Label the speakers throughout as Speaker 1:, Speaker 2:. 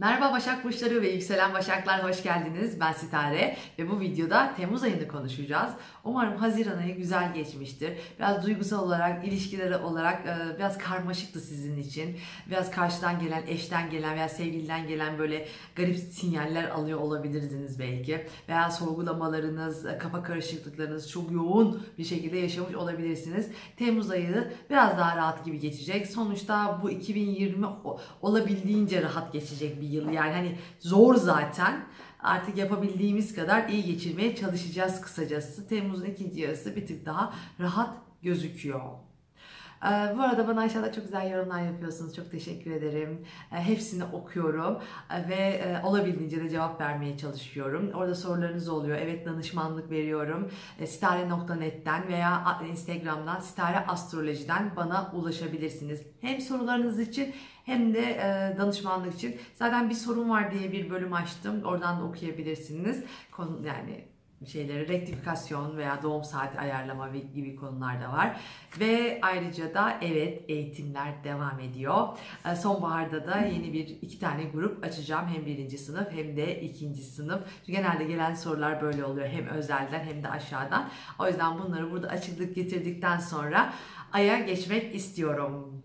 Speaker 1: Merhaba Başak Burçları ve Yükselen Başaklar hoş geldiniz. Ben Sitare ve bu videoda Temmuz ayını konuşacağız. Umarım Haziran ayı güzel geçmiştir. Biraz duygusal olarak, ilişkileri olarak e, biraz karmaşıktı sizin için. Biraz karşıdan gelen, eşten gelen veya sevgiliden gelen böyle garip sinyaller alıyor olabilirsiniz belki. Veya sorgulamalarınız, e, kafa karışıklıklarınız çok yoğun bir şekilde yaşamış olabilirsiniz. Temmuz ayı biraz daha rahat gibi geçecek. Sonuçta bu 2020 olabildiğince rahat geçecek bir yıl. Yani hani zor zaten. Artık yapabildiğimiz kadar iyi geçirmeye çalışacağız kısacası. Temmuz'un ikinci yarısı bir tık daha rahat gözüküyor. Ee, bu arada bana aşağıda çok güzel yorumlar yapıyorsunuz. Çok teşekkür ederim. Ee, hepsini okuyorum ee, ve e, olabildiğince de cevap vermeye çalışıyorum. Orada sorularınız oluyor. Evet danışmanlık veriyorum. Stare.net'ten veya Instagram'dan Stare Astroloji'den bana ulaşabilirsiniz. Hem sorularınız için hem de e, danışmanlık için. Zaten bir sorun var diye bir bölüm açtım. Oradan da okuyabilirsiniz. Konu yani şeyleri rektifikasyon veya doğum saati ayarlama gibi konular da var. Ve ayrıca da evet eğitimler devam ediyor. E, sonbaharda da yeni bir iki tane grup açacağım. Hem birinci sınıf hem de ikinci sınıf. Genelde gelen sorular böyle oluyor. Hem özelden hem de aşağıdan. O yüzden bunları burada açıklık getirdikten sonra aya geçmek istiyorum.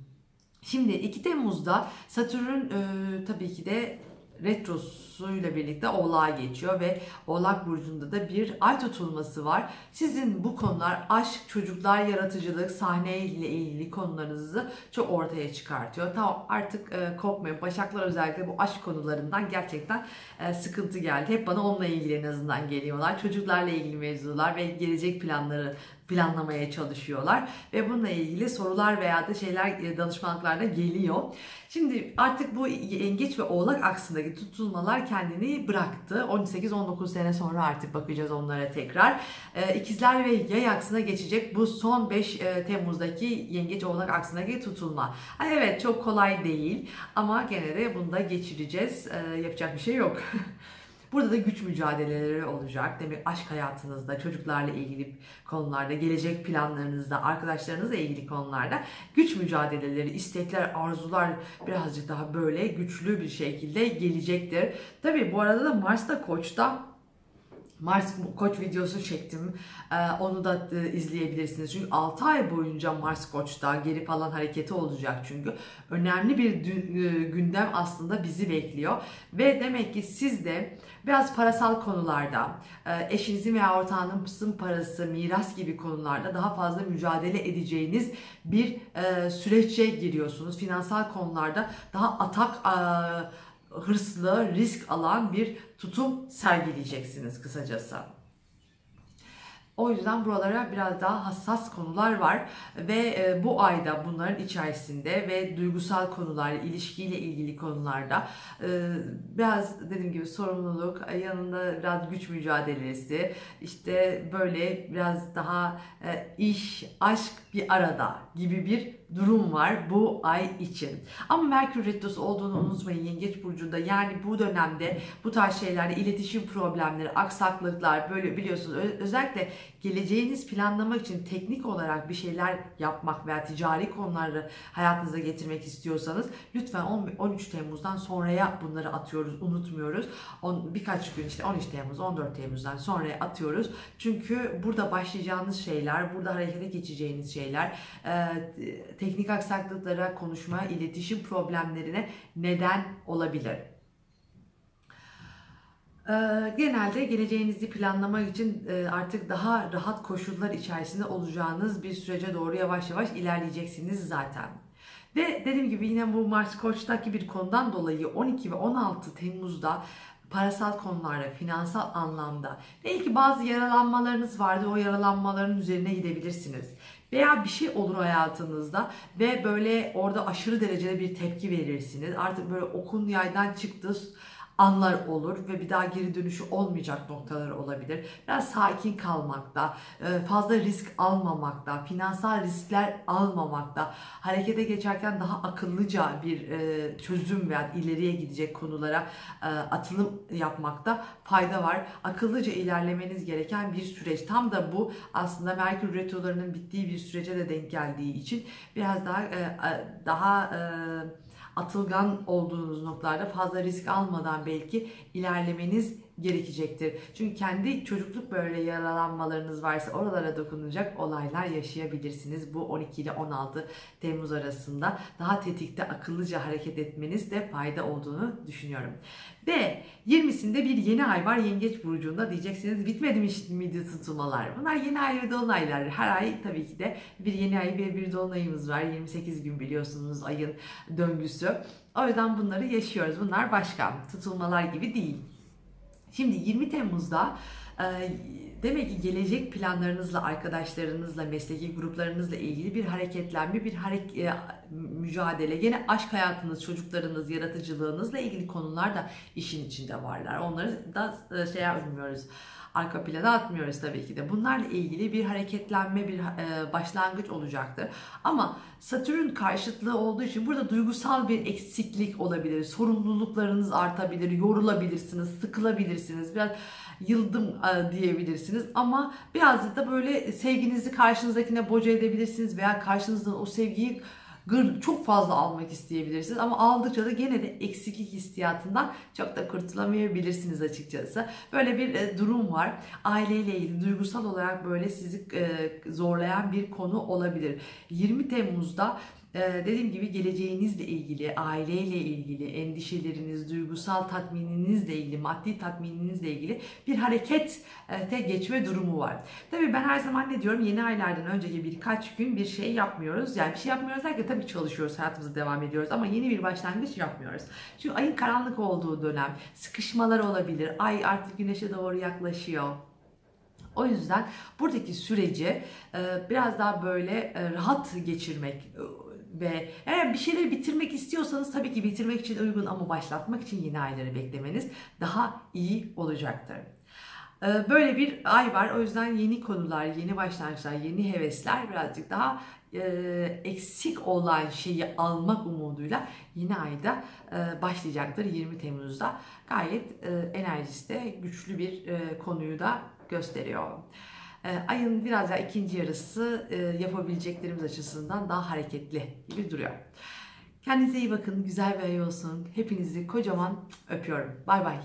Speaker 1: Şimdi 2 Temmuz'da Satürn e, tabii ki de retrosuyla birlikte Oğlak'a geçiyor ve Oğlak Burcu'nda da bir ay tutulması var. Sizin bu konular aşk, çocuklar, yaratıcılık, sahne ile ilgili konularınızı çok ortaya çıkartıyor. Tamam artık e, korkmayın. Başaklar özellikle bu aşk konularından gerçekten e, sıkıntı geldi. Hep bana onunla ilgili en azından geliyorlar. Çocuklarla ilgili mevzular ve gelecek planları planlamaya çalışıyorlar ve bununla ilgili sorular veya da şeyler e, danışmanlıklarda geliyor. Şimdi artık bu yengeç ve oğlak aksındaki tutulmalar kendini bıraktı. 18-19 sene sonra artık bakacağız onlara tekrar. E, ikizler ve yay aksına geçecek bu son 5 e, Temmuz'daki yengeç oğlak aksındaki tutulma. Evet çok kolay değil ama gene de bunu da geçireceğiz. Yapacak bir şey yok. Burada da güç mücadeleleri olacak. Demek aşk hayatınızda, çocuklarla ilgili konularda, gelecek planlarınızda, arkadaşlarınızla ilgili konularda güç mücadeleleri, istekler, arzular birazcık daha böyle güçlü bir şekilde gelecektir. Tabii bu arada da Mars'ta Koç'ta Mars Koç videosu çektim. Ee, onu da e, izleyebilirsiniz. Çünkü 6 ay boyunca Mars Koç'ta geri falan hareketi olacak çünkü. Önemli bir e, gündem aslında bizi bekliyor. Ve demek ki siz de biraz parasal konularda, e, eşinizin veya ortağınızın parası, miras gibi konularda daha fazla mücadele edeceğiniz bir süreçe giriyorsunuz. Finansal konularda daha atak hırslı, risk alan bir tutum sergileyeceksiniz kısacası. O yüzden buralara biraz daha hassas konular var ve e, bu ayda bunların içerisinde ve duygusal konular, ilişkiyle ilgili konularda e, biraz dediğim gibi sorumluluk, yanında biraz güç mücadelesi, işte böyle biraz daha e, iş, aşk bir arada gibi bir durum var bu ay için. Ama Merkür Retrosu olduğunu unutmayın Yengeç Burcu'nda. Yani bu dönemde bu tarz şeylerde iletişim problemleri, aksaklıklar böyle biliyorsunuz. Özellikle geleceğiniz planlamak için teknik olarak bir şeyler yapmak veya ticari konuları hayatınıza getirmek istiyorsanız lütfen 13 Temmuz'dan sonraya bunları atıyoruz, unutmuyoruz. birkaç gün işte 13 Temmuz, 14 Temmuz'dan sonraya atıyoruz. Çünkü burada başlayacağınız şeyler, burada harekete geçeceğiniz şeyler, teknik aksaklıklara, konuşma, iletişim problemlerine neden olabilir. Ee, genelde geleceğinizi planlamak için e, artık daha rahat koşullar içerisinde olacağınız bir sürece doğru yavaş yavaş ilerleyeceksiniz zaten. Ve dediğim gibi yine bu Mars Koç'taki bir konudan dolayı 12 ve 16 Temmuz'da parasal konularda, finansal anlamda belki bazı yaralanmalarınız vardı. O yaralanmaların üzerine gidebilirsiniz. Veya bir şey olur hayatınızda ve böyle orada aşırı derecede bir tepki verirsiniz. Artık böyle okun yaydan çıktı anlar olur ve bir daha geri dönüşü olmayacak noktalar olabilir. Biraz sakin kalmakta, e, fazla risk almamakta, finansal riskler almamakta, harekete geçerken daha akıllıca bir e, çözüm veya ileriye gidecek konulara e, atılım yapmakta fayda var. Akıllıca ilerlemeniz gereken bir süreç. Tam da bu aslında Merkür retrolarının bittiği bir sürece de denk geldiği için biraz daha daha atılgan olduğunuz noktalarda fazla risk almadan belki ilerlemeniz gerekecektir. Çünkü kendi çocukluk böyle yaralanmalarınız varsa oralara dokunacak olaylar yaşayabilirsiniz. Bu 12 ile 16 Temmuz arasında daha tetikte akıllıca hareket etmeniz de fayda olduğunu düşünüyorum. Ve 20'sinde bir yeni ay var Yengeç Burcu'nda diyeceksiniz bitmedi mi miydi tutulmalar? Bunlar yeni ay ve dolunaylar. Her ay tabii ki de bir yeni ay ve bir dolunayımız var. 28 gün biliyorsunuz ayın döngüsü. O yüzden bunları yaşıyoruz. Bunlar başka tutulmalar gibi değil. Şimdi 20 Temmuz'da e, demek ki gelecek planlarınızla, arkadaşlarınızla, mesleki gruplarınızla ilgili bir hareketlenme, bir hareket, mücadele, gene aşk hayatınız, çocuklarınız, yaratıcılığınızla ilgili konular da işin içinde varlar. Onları da e, şey yapmıyoruz arka plana atmıyoruz tabii ki de. Bunlarla ilgili bir hareketlenme, bir e, başlangıç olacaktır. Ama Satürn karşıtlığı olduğu için burada duygusal bir eksiklik olabilir. Sorumluluklarınız artabilir, yorulabilirsiniz, sıkılabilirsiniz. Biraz yıldım e, diyebilirsiniz ama biraz da böyle sevginizi karşınızdakine boca edebilirsiniz veya karşınızdan o sevgiyi çok fazla almak isteyebilirsiniz ama aldıkça da gene de eksiklik hissiyatından çok da kurtulamayabilirsiniz açıkçası. Böyle bir e, durum var. Aileyle ilgili duygusal olarak böyle sizi e, zorlayan bir konu olabilir. 20 Temmuz'da dediğim gibi geleceğinizle ilgili, aileyle ilgili, endişeleriniz, duygusal tatmininizle ilgili, maddi tatmininizle ilgili bir harekete geçme durumu var. Tabii ben her zaman ne diyorum yeni aylardan önceki birkaç gün bir şey yapmıyoruz. Yani bir şey yapmıyoruz derken tabii çalışıyoruz, hayatımıza devam ediyoruz ama yeni bir başlangıç yapmıyoruz. Çünkü ayın karanlık olduğu dönem, sıkışmalar olabilir, ay artık güneşe doğru yaklaşıyor. O yüzden buradaki süreci biraz daha böyle rahat geçirmek ve eğer bir şeyleri bitirmek istiyorsanız tabii ki bitirmek için uygun ama başlatmak için yeni ayları beklemeniz daha iyi olacaktır. Ee, böyle bir ay var. O yüzden yeni konular, yeni başlangıçlar, yeni hevesler birazcık daha e, eksik olan şeyi almak umuduyla yeni ayda e, başlayacaktır 20 Temmuz'da. Gayet e, enerjisi de güçlü bir konuyu da gösteriyor. Ee, ayın biraz daha ikinci yarısı e, yapabileceklerimiz açısından daha hareketli gibi duruyor. Kendinize iyi bakın, güzel bir ay olsun. Hepinizi kocaman öpüyorum. Bay bay.